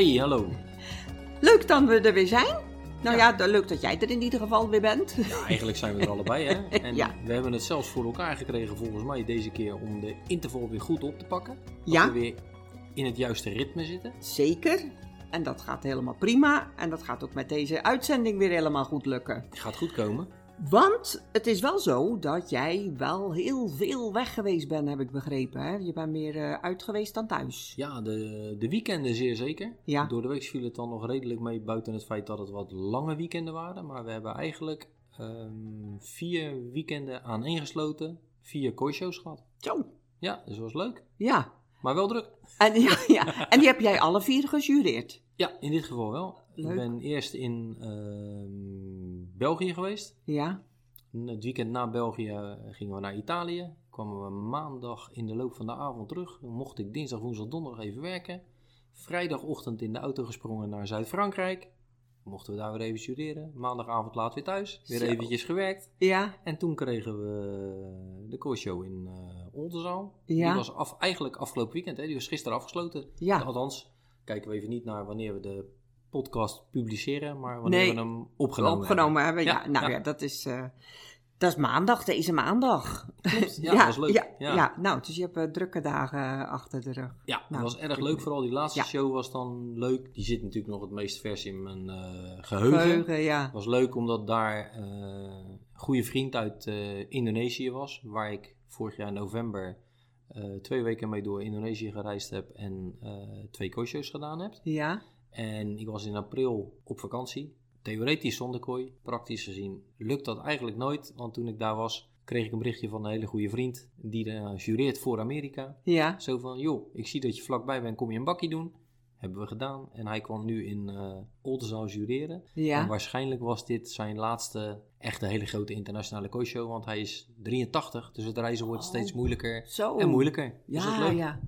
Hey, hallo. leuk dat we er weer zijn. Nou ja, leuk dat jij er in ieder geval weer bent. Ja, eigenlijk zijn we er allebei, hè? En Ja. we hebben het zelfs voor elkaar gekregen, volgens mij, deze keer om de interval weer goed op te pakken. Dat Ja. we weer in het juiste ritme zitten. Zeker. En dat gaat helemaal prima. En dat gaat ook met deze uitzending weer helemaal goed lukken. Gaat goed komen. Want het is wel zo dat jij wel heel veel weg geweest bent, heb ik begrepen. Hè? Je bent meer eh, uit geweest dan thuis. Ja, de, de weekenden zeer zeker. Ja. Door de week viel het dan nog redelijk mee, buiten het feit dat het wat lange weekenden waren. Maar we hebben eigenlijk ehm, vier weekenden aaneengesloten, vier kooishows gehad. Zo. Ja, dus dat was leuk. Ja. Maar wel druk. En, ja, ja. en die heb jij alle vier gejureerd. Ja, in dit geval wel. Leuk. Ik ben eerst in ehm, België geweest. Ja. Het weekend na België gingen we naar Italië. Kwamen we maandag in de loop van de avond terug. Dan mocht ik dinsdag, woensdag, donderdag even werken. Vrijdagochtend in de auto gesprongen naar Zuid-Frankrijk. Mochten we daar weer even studeren. Maandagavond laat weer thuis. Weer Zo. eventjes gewerkt. Ja. En toen kregen we de koorshow in eh Oldenzaal. Ja. Die was af, eigenlijk afgelopen weekend. Hè? Die was gisteren afgesloten. Ja. Althans, kijken we even niet naar wanneer we de podcast publiceren. Maar wanneer Nee. we hem opgenomen, Opgenomen hebben. Ja, Ja, nou ja. ja, dat is, eh, dat is maandag, deze maandag. Klopt, ja, dat was leuk. Ja, Ja. ja. nou, dus je hebt eh, drukke dagen achter de rug. Ja, dat Nou, was erg leuk. Vooral die laatste Ja. show was dan leuk. Die zit natuurlijk nog het meest vers in mijn eh, geheugen. Geheugen, ja. Het was leuk omdat daar eh, een goede vriend uit eh, Indonesië was. Waar ik vorig jaar in november eh, twee weken mee door Indonesië gereisd heb. En eh, twee coaches gedaan heb. Ja, En ik was in april op vakantie. Theoretisch zonder kooi. Praktisch gezien lukt dat eigenlijk nooit. Want toen ik daar was, kreeg ik een berichtje van een hele goede vriend. Die uh, jureert voor Amerika. ja. Zo van, joh, ik zie dat je vlakbij bent, kom je een bakkie doen? Hebben we gedaan. En hij kwam nu in eh Oldenzaal jureren. En Ja, waarschijnlijk was dit zijn laatste echte hele grote internationale coachshow. Want hij is 83, dus het reizen wordt Oh. steeds moeilijker zo. en moeilijker. Dus dat is Ja, leuk. ja.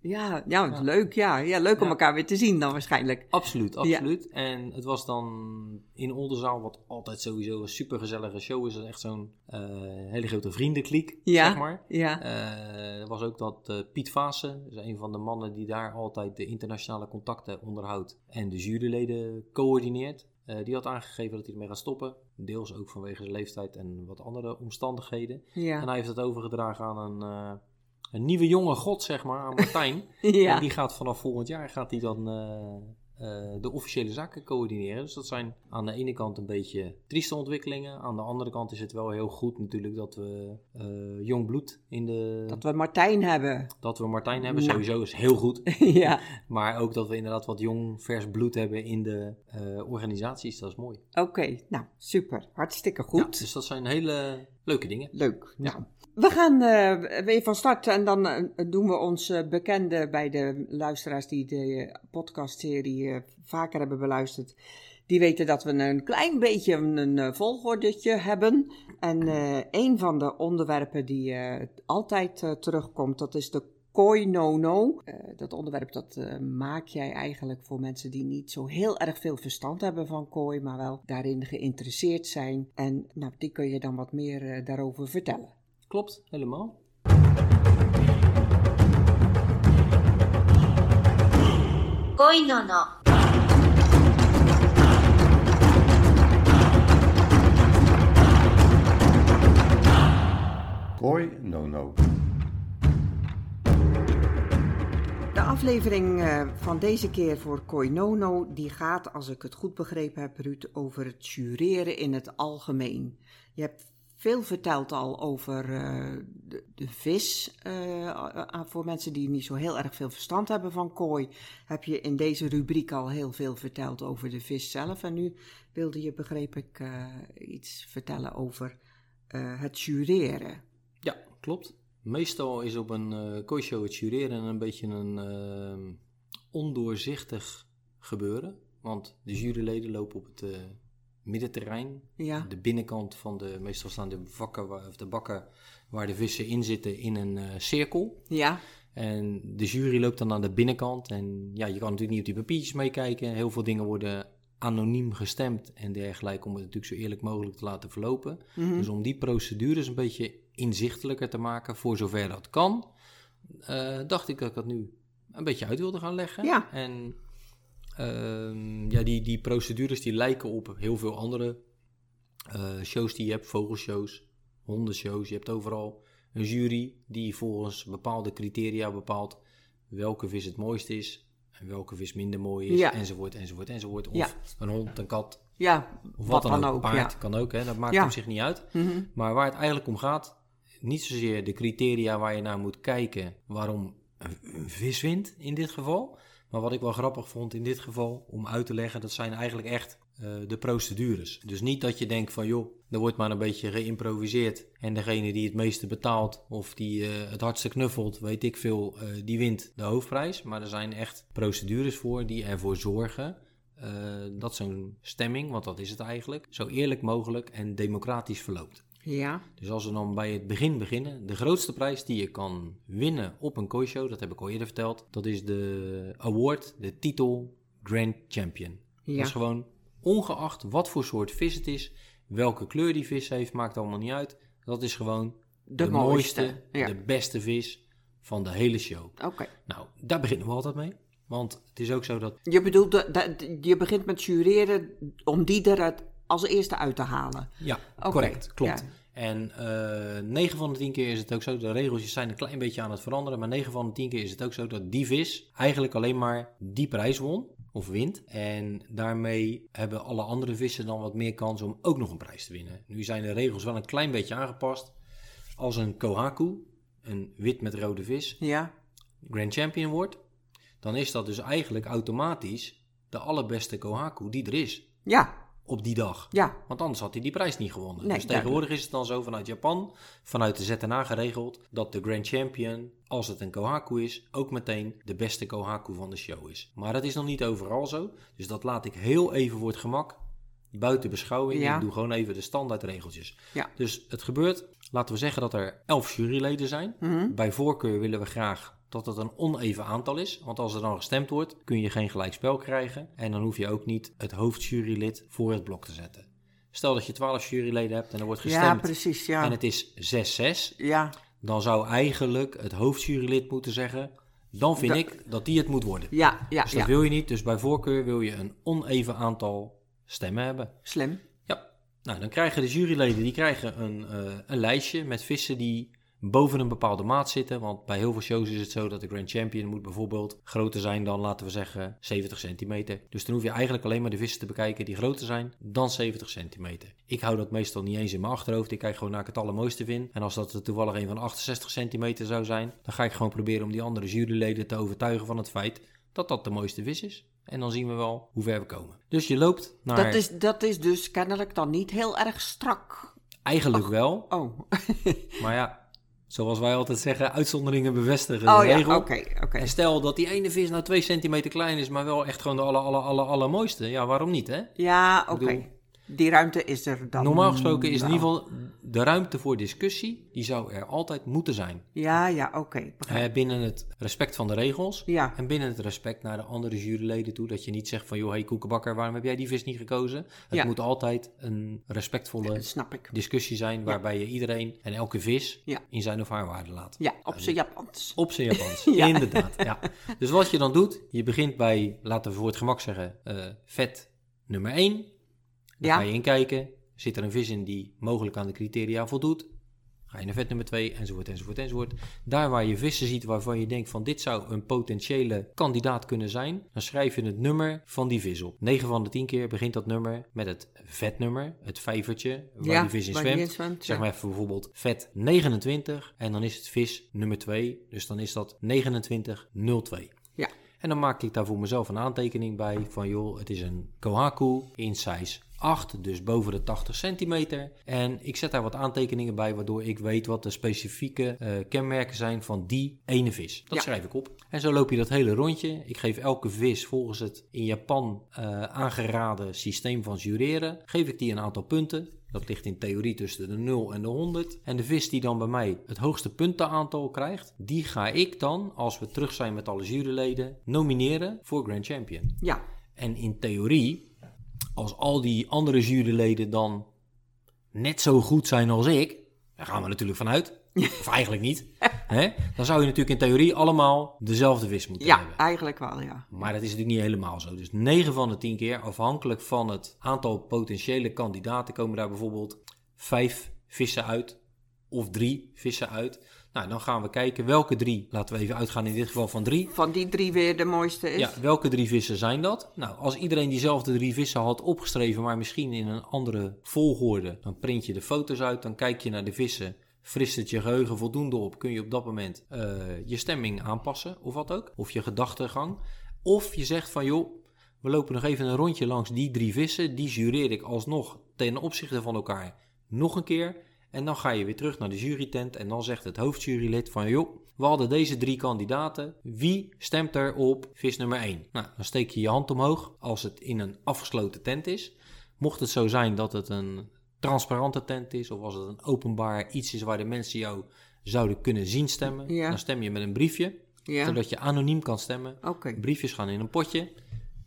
Ja, ja, Ja. leuk, ja. ja. Leuk om Ja. elkaar weer te zien dan waarschijnlijk. Absoluut, absoluut. En het was dan in Oldenzaal, wat altijd sowieso een supergezellige show is. Echt zo'n eh, hele grote vriendenkliek, zeg maar. Ja, Eh, er was ook dat eh, Piet Vaassen, is een van de mannen die daar altijd de internationale contacten onderhoudt en de juryleden coördineert. Die had aangegeven dat hij ermee gaat stoppen. Deels ook vanwege zijn leeftijd en wat andere omstandigheden. ja. En hij heeft het overgedragen aan een, een nieuwe jonge god, zeg maar, aan Martijn. ja. En die gaat vanaf volgend jaar gaat hij dan eh, eh, de officiële zaken coördineren. Dus dat zijn aan de ene kant een beetje trieste ontwikkelingen. Aan de andere kant is het wel heel goed natuurlijk dat we eh, jong bloed in de... Dat we Martijn hebben. Dat we Martijn hebben, sowieso is heel goed. ja, Maar ook dat we inderdaad wat jong, vers bloed hebben in de organisaties, dat is mooi. oké. Nou, super. Hartstikke Ja, goed. dus dat zijn hele leuke dingen. Leuk. Nou, we gaan eh, weer van start en dan eh, doen we ons eh, bekende bij de luisteraars die de podcastserie vaker hebben beluisterd. Die weten dat we een klein beetje een eh, volgordetje hebben. En een van de onderwerpen die altijd terugkomt, dat is de Koi no, Uh, dat onderwerp dat, eh, maak jij eigenlijk voor mensen die niet zo heel erg veel verstand hebben van kooi, maar wel daarin geïnteresseerd zijn. En nou, die kun je dan wat meer eh, daarover vertellen. Klopt, helemaal. Koi no Koi Nono. De aflevering eh, van deze keer voor Koinono, die gaat, als ik het goed begrepen heb, Ruud, over het jureren in het algemeen. Je hebt veel verteld al over eh, de, vis. eh, voor mensen die niet zo heel erg veel verstand hebben van kooi, heb je in deze rubriek al heel veel verteld over de vis zelf. En nu wilde je, begreep ik, iets vertellen over het jureren. Ja, klopt. Meestal is op een uh, kooishow het jureren een beetje een uh, ondoorzichtig gebeuren. Want de juryleden lopen op het eh, middenterrein. Ja. De binnenkant van de, meestal staan de, vakken, waar- of de bakken waar de vissen in zitten in een eh, cirkel. Ja. En de jury loopt dan aan de binnenkant. En ja, je kan natuurlijk niet op die papiertjes meekijken. Heel veel dingen worden anoniem gestemd en dergelijke om het natuurlijk zo eerlijk mogelijk te laten verlopen. Mhm. Dus om die procedures een beetje inzichtelijker te maken, voor zover dat kan, eh, dacht ik dat ik dat nu een beetje uit wilde gaan leggen. Ja. En ehm, ja, die, die procedures die lijken op heel veel andere eh, shows die je hebt, vogelshows, hondenshows. Je hebt overal een jury die volgens bepaalde criteria bepaalt welke vis het mooist is en welke vis minder mooi is, Ja. enzovoort, enzovoort, enzovoort. Of Ja. een hond, een kat, Ja, of wat, wat, dan, ook. ook. Paard ja. kan ook, hè? dat maakt op zich niet uit. Mhm. Maar waar het eigenlijk om gaat, niet zozeer de criteria waar je naar moet kijken waarom een, vis wint in dit geval. Maar wat ik wel grappig vond in dit geval om uit te leggen, dat zijn eigenlijk echt eh, de procedures. Dus niet dat je denkt van joh, er wordt maar een beetje geïmproviseerd en degene die het meeste betaalt of die eh, het hardste knuffelt, weet ik veel, eh, die wint de hoofdprijs. Maar er zijn echt procedures voor die ervoor zorgen dat zo'n stemming, want dat is het eigenlijk, zo eerlijk mogelijk en democratisch verloopt. Ja. Dus als we dan bij het begin beginnen, de grootste prijs die je kan winnen op een kooishow, dat heb ik al eerder verteld, dat is de award, de titel Grand Champion. Ja. Dat is gewoon ongeacht wat voor soort vis het is, welke kleur die vis heeft, maakt allemaal niet uit. Dat is gewoon De de, mooiste, mooiste, ja. de beste vis van de hele show. Oké. Nou, daar beginnen we altijd mee. Want het is ook zo dat Je bedoelt, dat, dat- je begint met jureren om die er het als eerste uit te halen. Ja, correct, klopt. ja. En eh 9 van de 10 keer is het ook zo, de regeltjes zijn een klein beetje aan het veranderen, maar 9 van de 10 keer is het ook zo dat die vis eigenlijk alleen maar die prijs won of wint. En daarmee hebben alle andere vissen dan wat meer kans om ook nog een prijs te winnen. Nu zijn de regels wel een klein beetje aangepast. Als een kohaku, een wit met rode vis, Ja. Grand Champion wordt, dan is dat dus eigenlijk automatisch de allerbeste kohaku die er is Ja. Op die dag. Ja. Want anders had hij die prijs niet gewonnen. Nee, dus tegenwoordig is het dan zo vanuit Japan, vanuit de ZNA geregeld, dat de Grand Champion, als het een Kohaku is, ook meteen de beste Kohaku van de show is. Maar dat is nog niet overal zo. Dus dat laat ik heel even voor het gemak buiten beschouwing. Ja. Ik doe gewoon even de standaardregeltjes. Ja. Dus het gebeurt, laten we zeggen dat er elf juryleden zijn. Mhm. Bij voorkeur willen we graag dat het een oneven aantal is. Want als er dan gestemd wordt, kun je geen gelijkspel krijgen. En dan hoef je ook niet het hoofdjurylid voor het blok te zetten. Stel dat je 12 juryleden hebt en er wordt Ja, gestemd precies. Ja. en het is 6-6. Ja. Dan zou eigenlijk het hoofdjurylid moeten zeggen, dan vind ik dat die het moet worden. Ja. Ja. Dus dat ja. wil je niet. Dus bij voorkeur wil je een oneven aantal stemmen hebben. Slim. Ja, nou dan krijgen de juryleden die krijgen een, eh, een lijstje met vissen die boven een bepaalde maat zitten. Want bij heel veel shows is het zo dat de Grand Champion moet bijvoorbeeld groter zijn dan, laten we zeggen, 70 centimeter. Dus dan hoef je eigenlijk alleen maar de vissen te bekijken die groter zijn dan 70 centimeter. Ik hou dat meestal niet eens in mijn achterhoofd. Ik kijk gewoon naar ik het allermooiste vind. En als dat er toevallig een van 68 centimeter zou zijn, dan ga ik gewoon proberen om die andere juryleden te overtuigen van het feit dat dat de mooiste vis is. En dan zien we wel hoe ver we komen. Dus je loopt naar... Dat, is, dat is dus kennelijk dan niet heel erg strak. Eigenlijk wel, Oh. maar ja, zoals wij altijd zeggen, uitzonderingen bevestigen Oh de ja, regel. oké. Oké. En stel dat die ene vis nou 2 centimeter klein is, maar wel echt gewoon de aller, aller, aller, allermooiste. Ja, waarom niet, hè? Ja, oké. Die ruimte is er dan. Normaal gesproken is in ieder geval de ruimte voor discussie, die zou er altijd moeten zijn. Ja, ja, oké. Eh, binnen het respect van de regels Ja. en binnen het respect naar de andere juryleden toe. Dat je niet zegt van, joh, hey koekenbakker, waarom heb jij die vis niet gekozen? Het Ja. moet altijd een respectvolle discussie zijn, waarbij je iedereen en elke vis in zijn of haar waarde laat. Ja, op zijn Japans. Op zijn Japans, Ja. inderdaad. Ja. Dus wat je dan doet, je begint bij, laten we voor het gemak zeggen, eh, vet nummer 1. Daar Ja. ga je in kijken. Zit er een vis in die mogelijk aan de criteria voldoet? Ga je naar vet nummer 2, enzovoort, enzovoort, enzovoort. Daar waar je vissen ziet waarvan je denkt van dit zou een potentiële kandidaat kunnen zijn, dan schrijf je het nummer van die vis op. 9 van de 10 keer begint dat nummer met het vetnummer, het vijvertje waar ja, die vis in zwemt. Zeg ja. maar even bijvoorbeeld vet 29 en dan is het vis nummer 2. Dus dan is dat 2902. Ja. En dan maak ik daar voor mezelf een aantekening bij van joh, het is een Kohaku in size 8, dus boven de 80 centimeter. En ik zet daar wat aantekeningen bij, waardoor ik weet wat de specifieke eh, kenmerken zijn van die ene vis. Dat Ja. schrijf ik op. En zo loop je dat hele rondje. Ik geef elke vis volgens het in Japan eh, aangeraden systeem van jureren, geef ik die een aantal punten. Dat ligt in theorie tussen de 0 en de 100. En de vis die dan bij mij het hoogste puntenaantal krijgt, die ga ik dan, als we terug zijn met alle juryleden, nomineren voor Grand Champion. Ja, En in theorie, als al die andere juryleden dan net zo goed zijn als ik, daar gaan we natuurlijk vanuit. Of eigenlijk niet. Hè? Dan zou je natuurlijk in theorie allemaal dezelfde vis moeten ja hebben. eigenlijk wel, ja. Maar dat is natuurlijk niet helemaal zo. Dus 9 van de 10 keer, afhankelijk van het aantal potentiële kandidaten, komen daar bijvoorbeeld 5 vissen uit. Of 3 vissen uit. Nou, dan gaan we kijken welke drie, laten we even uitgaan in dit geval van drie. Van die drie weer de mooiste is. Ja, welke drie vissen zijn dat? Nou, als iedereen diezelfde drie vissen had opgeschreven, maar misschien in een andere volgorde, dan print je de foto's uit, dan kijk je naar de vissen, frist het je geheugen voldoende op, kun je op dat moment eh, je stemming aanpassen of wat ook, of je gedachtegang. Of je zegt van joh, we lopen nog even een rondje langs die drie vissen, die jureer ik alsnog ten opzichte van elkaar nog een keer. En dan ga je weer terug naar de jurytent en dan zegt het hoofdjurylid van joh, we hadden deze drie kandidaten. Wie stemt er op vis nummer 1? Nou, dan steek je je hand omhoog als het in een afgesloten tent is. Mocht het zo zijn dat het een transparante tent is of als het een openbaar iets is waar de mensen jou zouden kunnen zien stemmen, Ja. dan stem je met een briefje, Ja, zodat je anoniem kan stemmen. Briefjes gaan in een potje.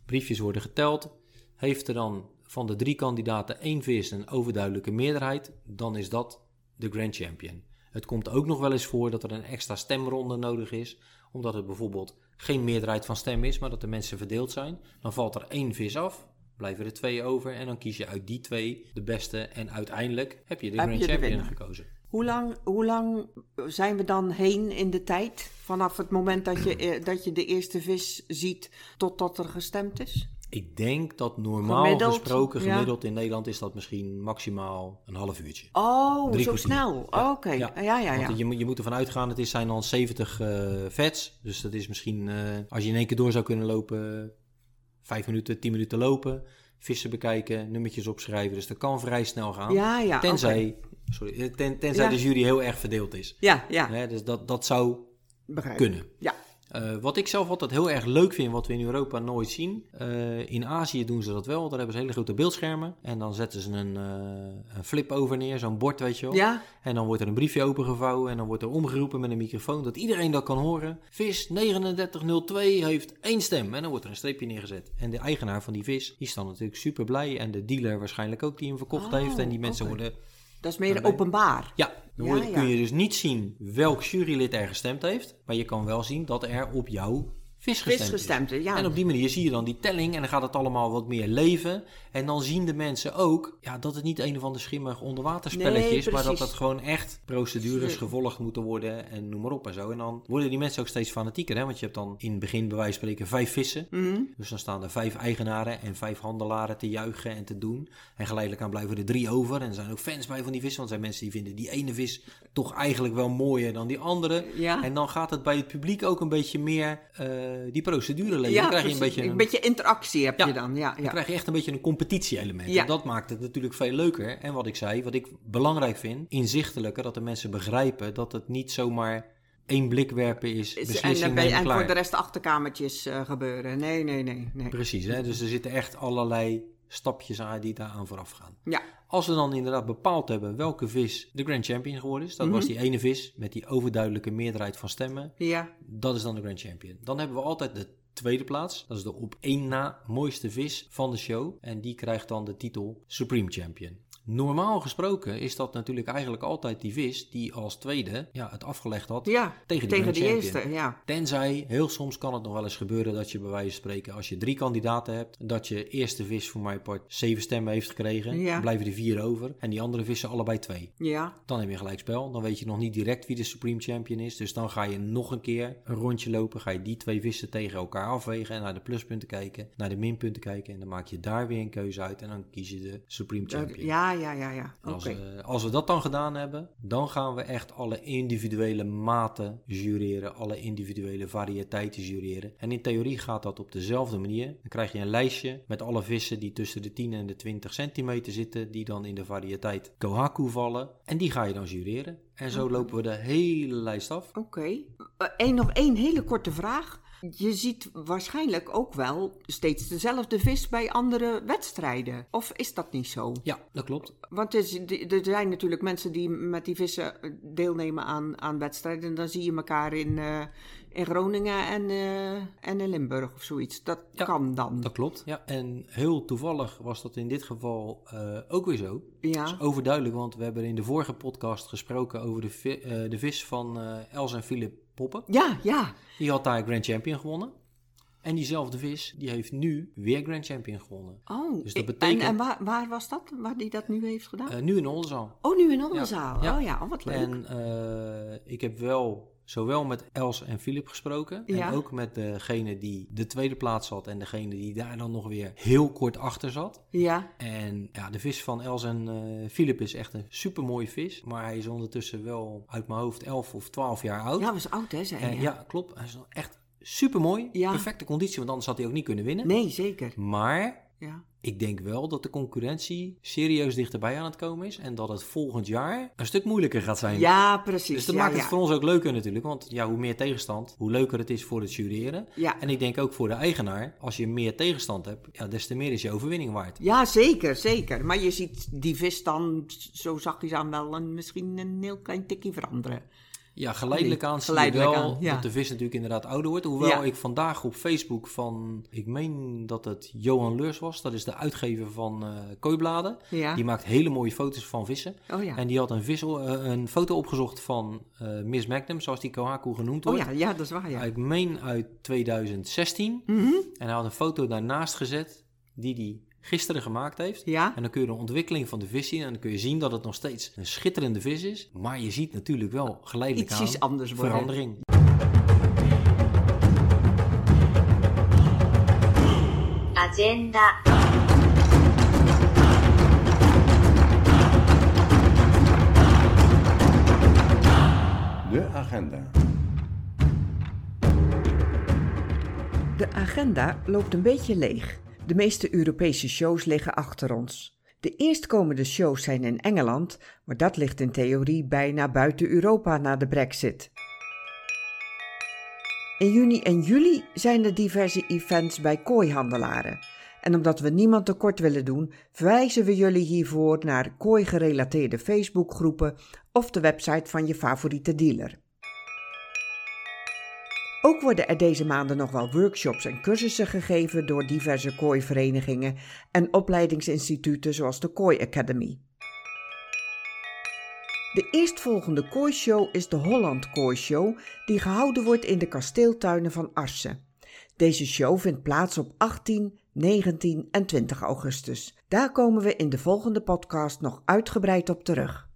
Briefjes worden geteld. Heeft er dan van de drie kandidaten één vis een overduidelijke meerderheid, dan is dat de Grand Champion. Het komt ook nog wel eens voor dat er een extra stemronde nodig is, omdat het bijvoorbeeld geen meerderheid van stem is, maar dat de mensen verdeeld zijn. Dan valt er één vis af, blijven er twee over en dan kies je uit die twee de beste en uiteindelijk heb je de Heb Grand je Champion gekozen. Hoe lang, hoe lang zijn we dan heen in de tijd? Vanaf het moment dat je, eh, dat je de eerste vis ziet totdat er gestemd is? Ik denk dat normaal Gemiddeld, gesproken, ja. gemiddeld in Nederland, is dat misschien maximaal een half uurtje. Oh, Drie zo kwartier. snel. Ja, Oké, ja. ja, ja, ja. Want je, moet- je moet ervan uitgaan, het is, zijn dan 70 eh vets. Dus dat is misschien, eh, als je in één keer door zou kunnen lopen, 5 minuten, 10 minuten lopen. Vissen bekijken, nummertjes opschrijven. Dus dat kan vrij snel gaan. Ja, ja, tenzij sorry, eh, ten, tenzij de jury heel erg verdeeld is. Ja, ja, dus dat, dat zou begrijp. kunnen. Ja, Eh, wat ik zelf altijd heel erg leuk vind, wat we in Europa nooit zien. eh, in Azië doen ze dat wel. Daar hebben ze hele grote beeldschermen. En dan zetten ze een, eh, een flip over neer, zo'n bord, weet je wel. ja, En dan wordt er een briefje opengevouwen en dan wordt er omgeroepen met een microfoon dat iedereen dat kan horen. Vis 3902 heeft één stem en dan wordt er een streepje neergezet. En de eigenaar van die vis, die is dan natuurlijk super blij en de dealer waarschijnlijk ook die hem verkocht Oh, heeft. En die mensen worden... dat is meer openbaar. Ja, dan Ja, kun je dus niet zien welk jurylid er gestemd heeft. Maar je kan wel zien dat er op jouw vis gestemd Vis is. gestemd, ja. En op die manier zie je dan die telling en dan gaat het allemaal wat meer leven. En dan zien de mensen ook ja, dat het niet een of ander schimmig onderwaterspelletje Nee, is, maar dat het gewoon echt procedures gevolgd moeten worden en noem maar op en zo. En dan worden die mensen ook steeds fanatieker, hè? want je hebt dan in het begin bij wijze van spreken vijf vissen. Mhm. Dus dan staan er vijf eigenaren en vijf handelaren te juichen en te doen. En geleidelijk aan blijven er drie over. En er zijn ook fans bij van die vissen, want er zijn mensen die vinden die ene vis toch eigenlijk wel mooier dan die andere. Ja. En dan gaat het bij het publiek ook een beetje meer eh, die procedure leven. Ja, dan krijg je een precies. beetje een beetje interactie heb Ja. je dan. Ja, dan ja. krijg je echt een beetje een competitie-element. En dat maakt het natuurlijk veel leuker. En wat ik zei, wat ik belangrijk vind, inzichtelijker, dat de mensen begrijpen dat het niet zomaar één blik werpen is, Is- beslissing en, dan nemen, en voor de rest achterkamertjes eh, gebeuren. Nee, nee, nee. nee. Precies, hè? dus er zitten echt allerlei stapjes aan die daar aan vooraf gaan. Ja, Als we dan inderdaad bepaald hebben welke vis de Grand Champion geworden is, dat Mhm. was die ene vis met die overduidelijke meerderheid van stemmen, ja, dat is dan de Grand Champion. Dan hebben we altijd de tweede plaats, dat is de op één na mooiste vis van de show en die krijgt dan de titel Supreme Champion. Normaal gesproken is dat natuurlijk eigenlijk altijd die vis die als tweede ja, het afgelegd had ja. tegen de tegen eerste. Ja. Tenzij, heel soms kan het nog wel eens gebeuren dat je bij wijze van spreken, als je drie kandidaten hebt, dat je eerste vis voor mijn part zeven stemmen heeft gekregen. Ja. Dan blijven er vier over. En die andere vissen allebei twee. ja, Dan heb je gelijk spel. Dan weet je nog niet direct wie de Supreme Champion is. Dus dan ga je nog een keer een rondje lopen. Ga je die twee vissen tegen elkaar afwegen. En naar de pluspunten kijken. Naar de minpunten kijken. En dan maak je daar weer een keuze uit. En dan kies je de Supreme Champion. ja, Ja, ja, ja, ja. Oké. Als, eh, als we dat dan gedaan hebben, dan gaan we echt alle individuele maten jureren, alle individuele variëteiten jureren. En in theorie gaat dat op dezelfde manier. Dan krijg je een lijstje met alle vissen die tussen de 10 en de 20 centimeter zitten, die dan in de variëteit Kohaku vallen. En die ga je dan jureren. En zo lopen we de hele lijst af. Oké. Eén nog één hele korte vraag. Je ziet waarschijnlijk ook wel steeds dezelfde vis bij andere wedstrijden. Of is dat niet zo? Ja, dat klopt. Want er, er zijn natuurlijk mensen die met die vissen eh, deelnemen aan, aan wedstrijden. En dan zie je elkaar in, eh, in Groningen en, eh, en in Limburg of zoiets. Dat Ja, kan dan. Dat klopt. Ja, en heel toevallig was dat in dit geval eh, ook weer zo. Ja. Dat is overduidelijk, want we hebben in de vorige podcast gesproken over de, vi- eh, de vis van eh, Els en Philip Poppen. Ja, ja. Die had daar Grand Champion gewonnen. En diezelfde vis, die heeft nu weer Grand Champion gewonnen. Oh, Dus dat en- betekent- En, waar, waar was dat, waar die dat nu heeft gedaan? Eh, nu in Oldenzaal. oh, nu in Oldenzaal. ja. Oh ja, oh, wat leuk. En eh, ik heb wel zowel met Els en Philip gesproken. Ja. En ook met degene die de tweede plaats zat. En degene die daar dan nog weer heel kort achter zat. Ja, En ja, de vis van Els en eh Philip is echt een super mooie vis. Maar hij is ondertussen wel uit mijn hoofd 11 of 12 jaar oud. ja, was oud hè, zei ja, klopt. Hij is echt super mooi. Ja. Perfecte conditie, want anders had hij ook niet kunnen winnen. Nee, zeker. Maar Ja. ik denk wel dat de concurrentie serieus dichterbij aan het komen is. En dat het volgend jaar een stuk moeilijker gaat zijn. Ja, precies. Dus dat ja, maakt ja. het voor ons ook leuker natuurlijk. Want ja, hoe meer tegenstand, hoe leuker het is voor het jureren. Ja. En ik denk ook voor de eigenaar, als je meer tegenstand hebt, ja, des te meer is je overwinning waard. Ja, zeker, zeker. Maar je ziet die vis dan zo zachtjes aan wel een, misschien een heel klein tikje veranderen. Ja, geleidelijk aan zie je wel aan, ja. dat de vis natuurlijk inderdaad ouder wordt. Hoewel Ja. ik vandaag op Facebook van, ik meen dat het Johan Leurs was. Dat is de uitgever van eh Kooibladen. Ja. Die maakt hele mooie foto's van vissen. Oh. En die had een, vis, eh, een foto opgezocht van eh, Miss Magnum, zoals die Kohaku genoemd Oh wordt. ja, ja, dat is waar, ja. Ik meen uit 2016. Mhm. En hij had een foto daarnaast gezet die hij gisteren gemaakt heeft. Ja. En dan kun je de ontwikkeling van de vis zien. En dan kun je zien dat het nog steeds een schitterende vis is. Maar je ziet natuurlijk wel geleidelijk Ietsjes aan anders worden. verandering. agenda, De agenda. De agenda loopt een beetje leeg. De meeste Europese shows liggen achter ons. De eerstkomende shows zijn in Engeland, maar dat ligt in theorie bijna buiten Europa na de Brexit. In juni en juli zijn er diverse events bij kooihandelaren. En omdat we niemand tekort willen doen, verwijzen we jullie hiervoor naar kooi-gerelateerde Facebookgroepen of de website van je favoriete dealer. Ook worden er deze maanden nog wel workshops en cursussen gegeven door diverse kooiverenigingen en opleidingsinstituten zoals de Kooi Academy. De eerstvolgende kooishow is de Holland Kooishow, die gehouden wordt in de kasteeltuinen van Arsen. Deze show vindt plaats op 18, 19 en 20 augustus. Daar komen we in de volgende podcast nog uitgebreid op terug.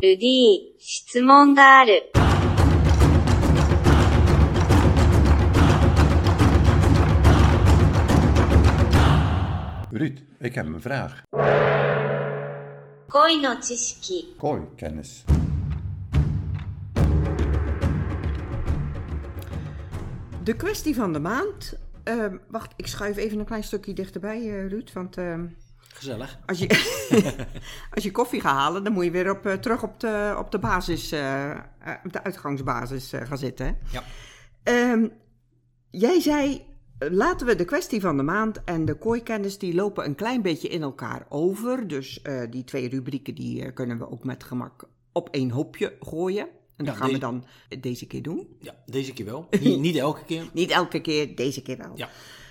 ルディ、質問がある。 Ruud, ik heb een vraag. 恋の知識、 Kooi-kennis. De kwestie van de maand. Ehm, wacht, ik schuif even een klein stukje dichterbij, eh, Ruud. Want ehm, Gezellig. als, je, als je koffie gaat halen, dan moet je weer op, eh, terug op de, op de basis, eh, eh, op de uitgangsbasis gaan zitten. hè? Ja. Ehm, jij zei, laten we de kwestie van de maand en de kooikennis, die lopen een klein beetje in elkaar over. Dus die twee rubrieken, die kunnen we ook met gemak op één hoopje gooien. En dat Ja, gaan we dan deze keer doen. Ja, deze keer wel. Niet, niet elke keer. Niet elke keer, deze keer wel. Ja.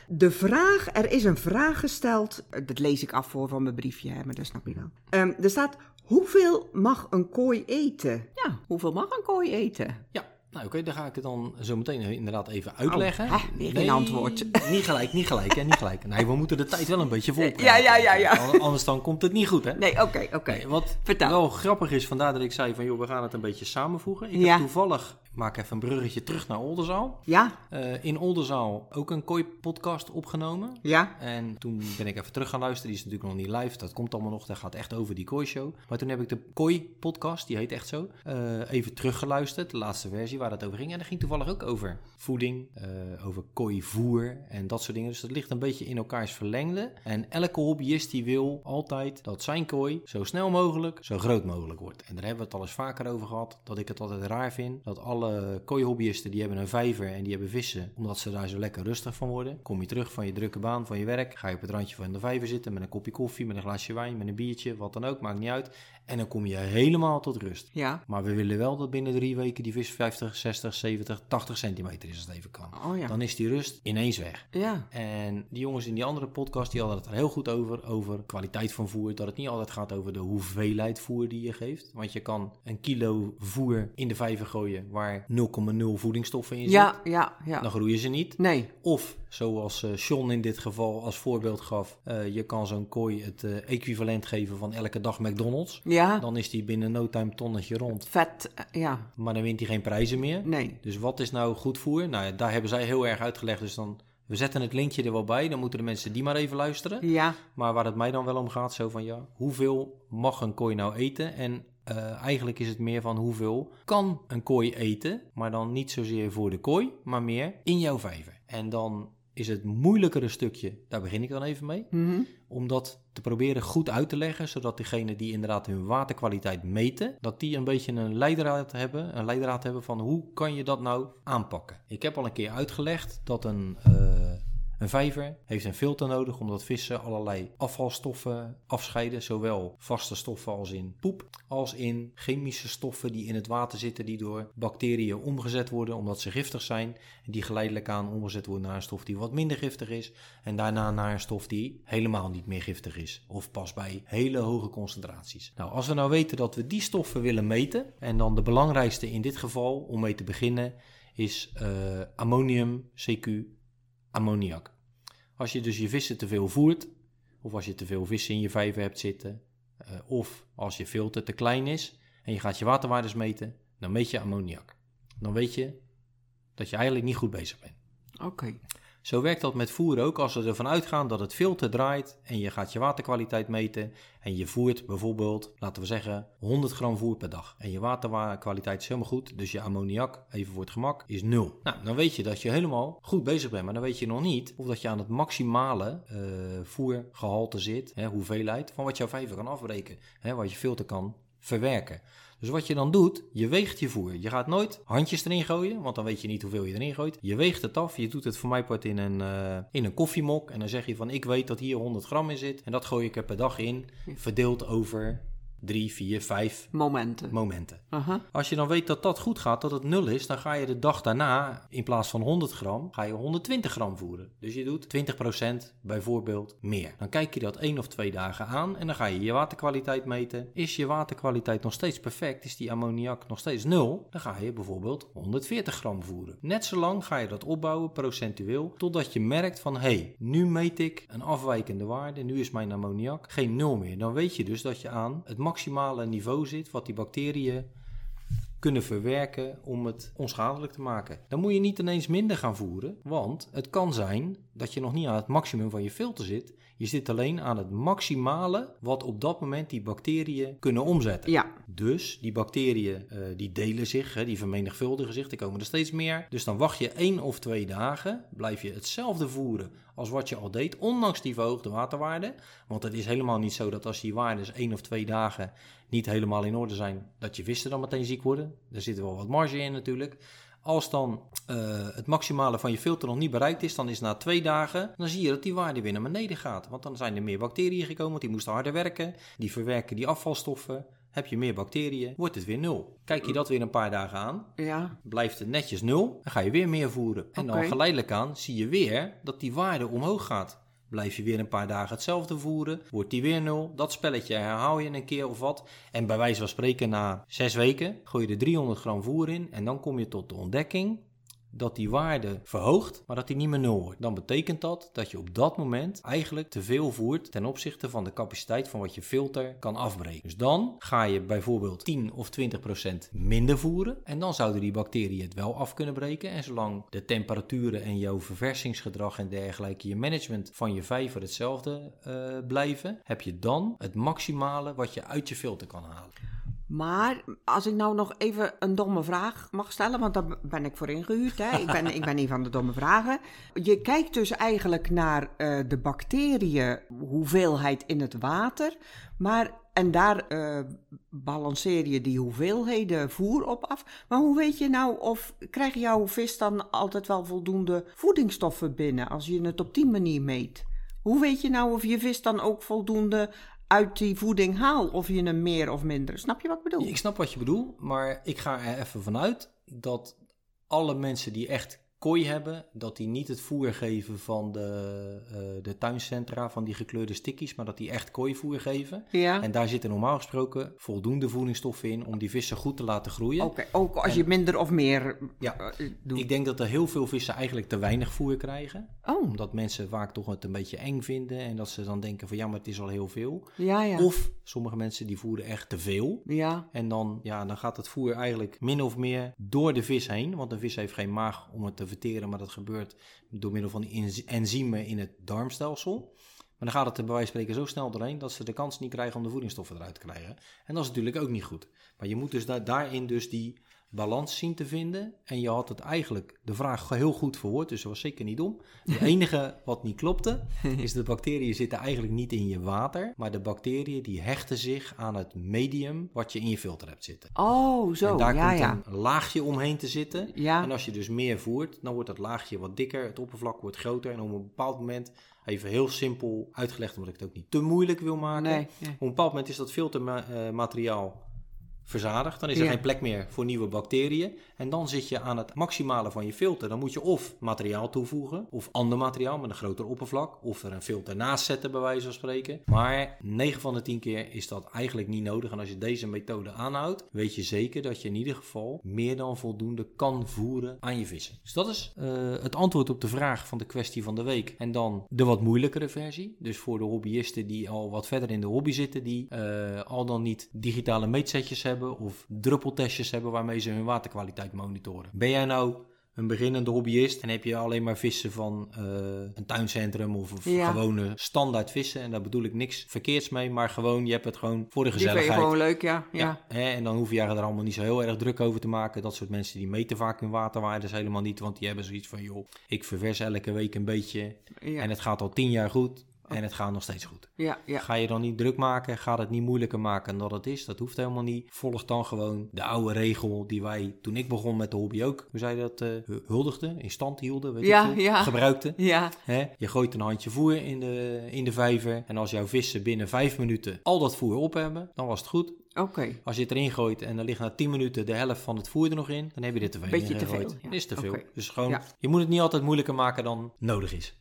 De vraag, er is een vraag gesteld, eh, dat lees ik af voor van mijn briefje, hè, maar dat snap je wel. Ehm, er staat, hoeveel mag een kooi eten? Ja, hoeveel mag een kooi eten? Ja, Nou oké, dan ga ik het dan zo meteen inderdaad even uitleggen. Oh, hè, weer geen antwoord. Niet gelijk, niet gelijk, hè, niet gelijk. Nee, we moeten de tijd wel een beetje vol Ja, ja, ja, ja. An- Anders dan komt het niet goed, hè? Nee, oké, oké. Nee, wat Vertel. wel grappig is, vandaar dat ik zei van, joh, we gaan het een beetje samenvoegen. Ik Ja. heb toevallig, ik maak even een bruggetje terug naar Oldenzaal. Ja, Eh, in Oldenzaal ook een kooi-podcast opgenomen. ja, En toen ben ik even terug gaan luisteren. Die is natuurlijk nog niet live. Dat komt allemaal nog. Dat gaat echt over die Kooi-show. Maar toen heb ik de Kooi-podcast, die heet echt zo, eh, even teruggeluisterd. De laatste versie waar het over ging. En dat ging toevallig ook over voeding, eh, over kooivoer en dat soort dingen. Dus dat ligt een beetje in elkaars verlengde. En elke hobbyist die wil altijd dat zijn kooi zo snel mogelijk, zo groot mogelijk wordt. En daar hebben we het al eens vaker over gehad. Dat ik het altijd raar vind. Dat alle kooihobbyisten die hebben een vijver en die hebben vissen. Omdat ze daar zo lekker rustig van worden. Kom je terug van je drukke baan, van je werk. Ga je op het randje van de vijver zitten met een kopje koffie, met een glaasje wijn, met een biertje, wat dan ook. Maakt niet uit. En dan kom je helemaal tot rust. ja. Maar we willen wel dat binnen drie weken die vis 50, 60, 70, 80 centimeter is als het even kan. Oh ja. Dan is die rust ineens weg. Ja, En die jongens in die andere podcast die hadden het er heel goed over. Over kwaliteit van voer. Dat het niet altijd gaat over de hoeveelheid voer die je geeft. Want je kan een kilo voer in de vijver gooien waar 0,0 voedingsstoffen in zitten. ja, ja, ja. Dan groeien ze niet. Nee, Of, zoals eh John in dit geval als voorbeeld gaf. eh, je kan zo'n kooi het eh, equivalent geven van elke dag McDonald's. ja. Dan is die binnen no time tonnetje rond. Vet, ja. Maar dan wint hij geen prijzen meer. Nee. Dus wat is nou goed voer? Nou ja, daar hebben zij heel erg uitgelegd. Dus dan, we zetten het linkje er wel bij. Dan moeten de mensen die maar even luisteren. Ja, Maar waar het mij dan wel om gaat, zo van ja, hoeveel mag een kooi nou eten? En eigenlijk is het meer van hoeveel kan een kooi eten? Maar dan niet zozeer voor de kooi, maar meer in jouw vijver. En dan is het moeilijkere stukje, daar begin ik dan even mee, mhm. om dat te proberen goed uit te leggen, zodat degene die inderdaad hun waterkwaliteit meten, dat die een beetje een leidraad hebben, een leidraad hebben van hoe kan je dat nou aanpakken. Ik heb al een keer uitgelegd dat een, eh, een vijver heeft een filter nodig omdat vissen allerlei afvalstoffen afscheiden, zowel vaste stoffen als in poep, als in chemische stoffen die in het water zitten die door bacteriën omgezet worden omdat ze giftig zijn en die geleidelijk aan omgezet worden naar een stof die wat minder giftig is en daarna naar een stof die helemaal niet meer giftig is of pas bij hele hoge concentraties. Nou, als we nou weten dat we die stoffen willen meten en dan de belangrijkste in dit geval om mee te beginnen is eh, ammonium, CQ, ammoniak. Als je dus je vissen te veel voert, of als je te veel vissen in je vijver hebt zitten, eh, of als je filter te klein is en je gaat je waterwaardes meten, dan meet je ammoniak. Dan weet je dat je eigenlijk niet goed bezig bent. Oké. Zo werkt dat met voer ook. Als we ervan uitgaan dat het filter draait en je gaat je waterkwaliteit meten en je voert bijvoorbeeld, laten we zeggen, 100 gram voer per dag. En je waterkwaliteit is helemaal goed, dus je ammoniak, even voor het gemak, is nul. Nou, dan weet je dat je helemaal goed bezig bent, maar dan weet je nog niet of dat je aan het maximale eh, voergehalte zit, hè, hoeveelheid, van wat jouw vijver kan afbreken, hè, wat je filter kan verwerken. Dus wat je dan doet, je weegt je voer. Je gaat nooit handjes erin gooien, want dan weet je niet hoeveel je erin gooit. Je weegt het af. Je doet het voor mij part in een, eh, in een koffiemok. En dan zeg je van, ik weet dat hier 100 gram in zit. En dat gooi ik er per dag in, verdeeld over 3, 4, 5 Momenten. momenten. Als je dan weet dat dat goed gaat, dat het nul is, dan ga je de dag daarna, in plaats van 100 gram, ga je 120 gram voeren. Dus je doet 20% bijvoorbeeld meer. Dan kijk je dat één of twee dagen aan en dan ga je je waterkwaliteit meten. Is je waterkwaliteit nog steeds perfect, is die ammoniak nog steeds nul, dan ga je bijvoorbeeld 140 gram voeren. Net zo lang ga je dat opbouwen procentueel, totdat je merkt van, hé, hey, nu meet ik een afwijkende waarde, nu is mijn ammoniak geen nul meer. Dan weet je dus dat je aan het maximale niveau zit wat die bacteriën kunnen verwerken om het onschadelijk te maken. Dan moet je niet ineens minder gaan voeren, want het kan zijn dat je nog niet aan het maximum van je filter zit. Je zit alleen aan het maximale wat op dat moment die bacteriën kunnen omzetten. Ja. Dus die bacteriën eh, die delen zich, hè, die vermenigvuldigen zich, er komen er steeds meer. Dus dan wacht je één of twee dagen, blijf je hetzelfde voeren als wat je al deed, ondanks die verhoogde waterwaarde. Want het is helemaal niet zo dat als die waardes één of twee dagen niet helemaal in orde zijn, dat je vissen dan meteen ziek worden. Daar zit wel wat marge in natuurlijk. Als dan eh, het maximale van je filter nog niet bereikt is, dan is na twee dagen, dan zie je dat die waarde weer naar beneden gaat. Want dan zijn er meer bacteriën gekomen, want die moesten harder werken. Die verwerken die afvalstoffen. Heb je meer bacteriën, wordt het weer nul. Kijk je dat weer een paar dagen aan, Ja. blijft het netjes nul, dan ga je weer meer voeren. En dan geleidelijk aan zie je weer dat die waarde omhoog gaat. Blijf je weer een paar dagen hetzelfde voeren, wordt die weer nul. Dat spelletje herhaal je een keer of wat. En bij wijze van spreken na zes weken gooi je er 300 gram voer in en dan kom je tot de ontdekking dat die waarde verhoogt, maar dat die niet meer nul wordt. Dan betekent dat dat je op dat moment eigenlijk te veel voert ten opzichte van de capaciteit van wat je filter kan afbreken. Dus dan ga je bijvoorbeeld 10 of 20 procent minder voeren en dan zouden die bacteriën het wel af kunnen breken. En zolang de temperaturen en jouw verversingsgedrag en dergelijke, je management van je vijver hetzelfde uh, blijven, heb je dan het maximale wat je uit je filter kan halen. Maar als ik nou nog even een domme vraag mag stellen, want daar ben ik voor ingehuurd. Hè? Ik, ben, ik ben een van de domme vragen. Je kijkt dus eigenlijk naar uh, de bacteriën, hoeveelheid in het water. Maar, en daar uh, balanceer je die hoeveelheden voer op af. Maar hoe weet je nou of krijgt jouw vis dan altijd wel voldoende voedingsstoffen binnen als je het op die manier meet? Hoe weet je nou of je vis dan ook voldoende uit die voeding haal of je hem meer of minder. Snap je wat ik bedoel? Ik snap wat je bedoelt, maar ik ga er even vanuit dat alle mensen die echt kooi hebben, dat die niet het voer geven van de, uh, de tuincentra, van die gekleurde stickies, maar dat die echt kooivoer geven. Ja. En daar zitten normaal gesproken voldoende voedingsstoffen in om die vissen goed te laten groeien. Oké, ook als je minder of meer ja, uh, doet. Ik denk dat er heel veel vissen eigenlijk te weinig voer krijgen. Oh. Omdat mensen vaak toch het een beetje eng vinden en dat ze dan denken van ja, maar het is al heel veel. Ja, ja. Of sommige mensen die voeren echt te veel. Ja. En dan, ja, dan gaat het voer eigenlijk min of meer door de vis heen, want een vis heeft geen maag om het te verteren, maar dat gebeurt door middel van die enzymen in het darmstelsel. Maar dan gaat het er bij wijze van spreken zo snel doorheen dat ze de kans niet krijgen om de voedingsstoffen eruit te krijgen. En dat is natuurlijk ook niet goed. Maar je moet dus da daarin dus die balans zien te vinden. En je had het eigenlijk de vraag heel goed verwoord, dus dat was zeker niet dom. Het enige wat niet klopte, is dat de bacteriën zitten eigenlijk niet in je water, maar de bacteriën die hechten zich aan het medium wat je in je filter hebt zitten. Oh, zo, en daar ja, komt ja. een laagje omheen te zitten. Ja. En als je dus meer voert, dan wordt dat laagje wat dikker, het oppervlak wordt groter. En op een bepaald moment, even heel simpel uitgelegd, omdat ik het ook niet te moeilijk wil maken. Nee, nee. Op een bepaald moment is dat filtermateriaal verzadigd. Dan is er Ja. geen plek meer voor nieuwe bacteriën. En dan zit je aan het maximale van je filter. Dan moet je of materiaal toevoegen, of ander materiaal met een groter oppervlak, of er een filter naast zetten, bij wijze van spreken. Maar 9 van de 10 keer is dat eigenlijk niet nodig. En als je deze methode aanhoudt, weet je zeker dat je in ieder geval meer dan voldoende kan voeren aan je vissen. Dus dat is eh, het antwoord op de vraag van de kwestie van de week. En dan de wat moeilijkere versie. Dus voor de hobbyisten die al wat verder in de hobby zitten, die eh, al dan niet digitale meetsetjes hebben of druppeltestjes hebben waarmee ze hun waterkwaliteit monitoren. Ben jij nou een beginnende hobbyist en heb je alleen maar vissen van eh, een tuincentrum of, of Ja. gewone standaard vissen. En daar bedoel ik niks verkeerds mee, maar gewoon, je hebt het gewoon voor de Die vind je gezelligheid. gewoon leuk, ja. ja. Ja, hè, en dan hoef je er allemaal niet zo heel erg druk over te maken. Dat soort mensen die meten vaak hun waterwaardes helemaal niet, want die hebben zoiets van, joh, ik ververs elke week een beetje Ja. en het gaat al tien jaar goed en het gaat nog steeds goed. Ja, ja. Ga je dan niet druk maken, ga het niet moeilijker maken dan het is. Dat hoeft helemaal niet. Volg dan gewoon de oude regel die wij toen ik begon met de hobby ook, hoe zei je dat, eh, huldigden, in stand hielden, weet Ja, ik. Ja, Hè? Je gooit een handje voer in de, in de vijver en als jouw vissen binnen vijf minuten al dat voer op hebben, dan was het goed. oké. Als je het erin gooit en er ligt na 10 minuten de helft van het voer er nog in, dan heb je er te veel Beetje in te gegooid. veel, ja. Is te veel. Dus gewoon, Ja. je moet het niet altijd moeilijker maken dan nodig is.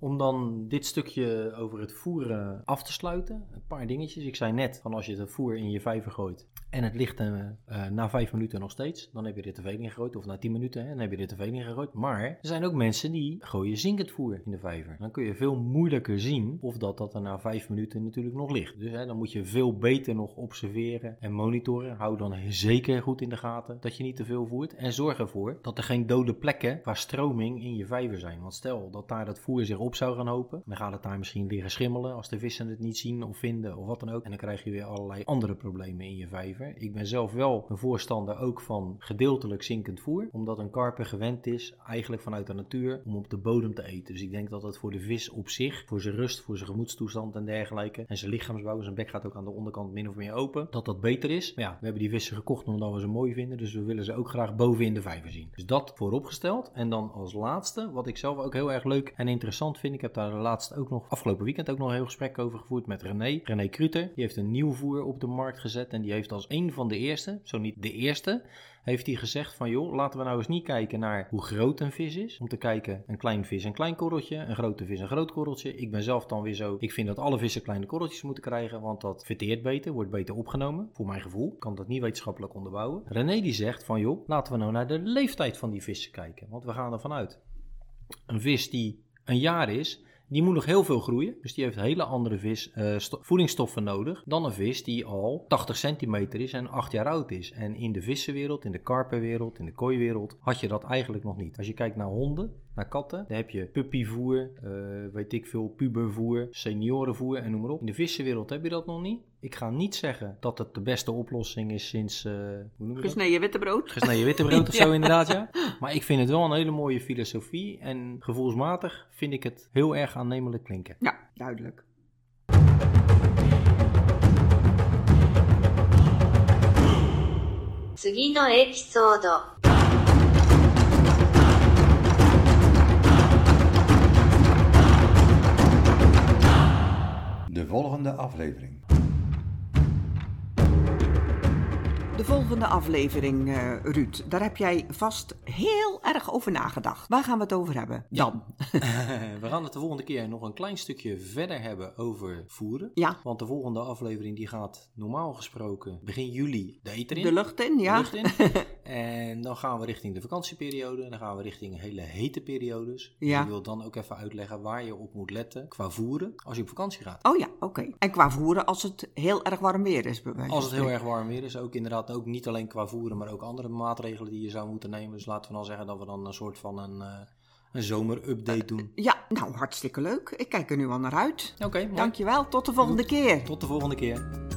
Om dan dit stukje over het voeren af te sluiten, een paar dingetjes. Ik zei net, van als je het voer in je vijver gooit en het ligt eh, na 5 minuten nog steeds, dan heb je er te veel in gegooid. Of na 10 minuten, hè, dan heb je er te veel in gegooid. Maar er zijn ook mensen die gooien zinkend voer in de vijver. Dan kun je veel moeilijker zien of dat, dat er na 5 minuten natuurlijk nog ligt. Dus hè, dan moet je veel beter nog observeren en monitoren. Hou dan zeker goed in de gaten dat je niet te veel voert. En zorg ervoor dat er geen dode plekken qua stroming in je vijver zijn. Want stel dat daar dat voer zich op zou gaan hopen, dan gaat het daar misschien liggen schimmelen als de vissen het niet zien of vinden of wat dan ook. En dan krijg je weer allerlei andere problemen in je vijver. Ik ben zelf wel een voorstander ook van gedeeltelijk zinkend voer, omdat een karper gewend is eigenlijk vanuit de natuur om op de bodem te eten. Dus ik denk dat dat voor de vis op zich, voor zijn rust, voor zijn gemoedstoestand en dergelijke, en zijn lichaamsbouw, zijn bek gaat ook aan de onderkant min of meer open, dat dat beter is. Maar ja, we hebben die vissen gekocht omdat we ze mooi vinden, dus we willen ze ook graag boven in de vijver zien. Dus dat vooropgesteld. En dan als laatste, wat ik zelf ook heel erg leuk en interessant vind. Ik heb daar laatst ook nog, afgelopen weekend ook nog een heel gesprek over gevoerd met René. René Kruter. Die heeft een nieuw voer op de markt gezet. En die heeft als een van de eerste, zo niet de eerste, heeft hij gezegd van joh, laten we nou eens niet kijken naar hoe groot een vis is. Om te kijken, een klein vis een klein korreltje, een grote vis een groot korreltje. Ik ben zelf dan weer zo, ik vind dat alle vissen kleine korreltjes moeten krijgen, want dat verteert beter, wordt beter opgenomen. Voor mijn gevoel, Ik kan dat niet wetenschappelijk onderbouwen. René die zegt van joh, laten we nou naar de leeftijd van die vissen kijken. Want we gaan ervan uit. Een vis die een jaar is, die moet nog heel veel groeien. Dus die heeft hele andere vis, eh, sto- voedingsstoffen nodig dan een vis die al 80 centimeter is en 8 jaar oud is. En in de vissenwereld, in de karpenwereld, in de kooiwereld had je dat eigenlijk nog niet. Als je kijkt naar honden, naar katten, dan heb je puppyvoer, eh, weet ik veel, pubervoer, seniorenvoer en noem maar op. In de vissenwereld heb je dat nog niet. Ik ga niet zeggen dat het de beste oplossing is sinds... Uh, hoe noem je Gesneden wittebrood. Gesneden wittebrood of zo ja. inderdaad, ja. Maar ik vind het wel een hele mooie filosofie. En gevoelsmatig vind ik het heel erg aannemelijk klinken. Ja, duidelijk. De volgende aflevering. De volgende aflevering, eh, Ruud, daar heb jij vast heel erg over nagedacht. Waar gaan we het over hebben? Dan. We gaan het de volgende keer nog een klein stukje verder hebben over voeren. Ja, Want de volgende aflevering die gaat normaal gesproken begin juli de eter in. de lucht in, de ja. lucht in. en dan gaan we richting de vakantieperiode. Dan gaan we richting hele hete periodes. Ja. ik wil dan ook even uitleggen waar je op moet letten qua voeren als je op vakantie gaat. Oh ja, oké. En qua voeren als het heel erg warm weer is, bij Als het heel erg warm weer is, ook inderdaad ook niet alleen qua voeren, maar ook andere maatregelen die je zou moeten nemen. Dus laten we dan zeggen dat we dan een soort van een, eh, een zomerupdate doen. Ja, nou hartstikke leuk. Ik kijk er nu al naar uit. Oké. Dankjewel, tot de volgende keer. Tot de volgende keer.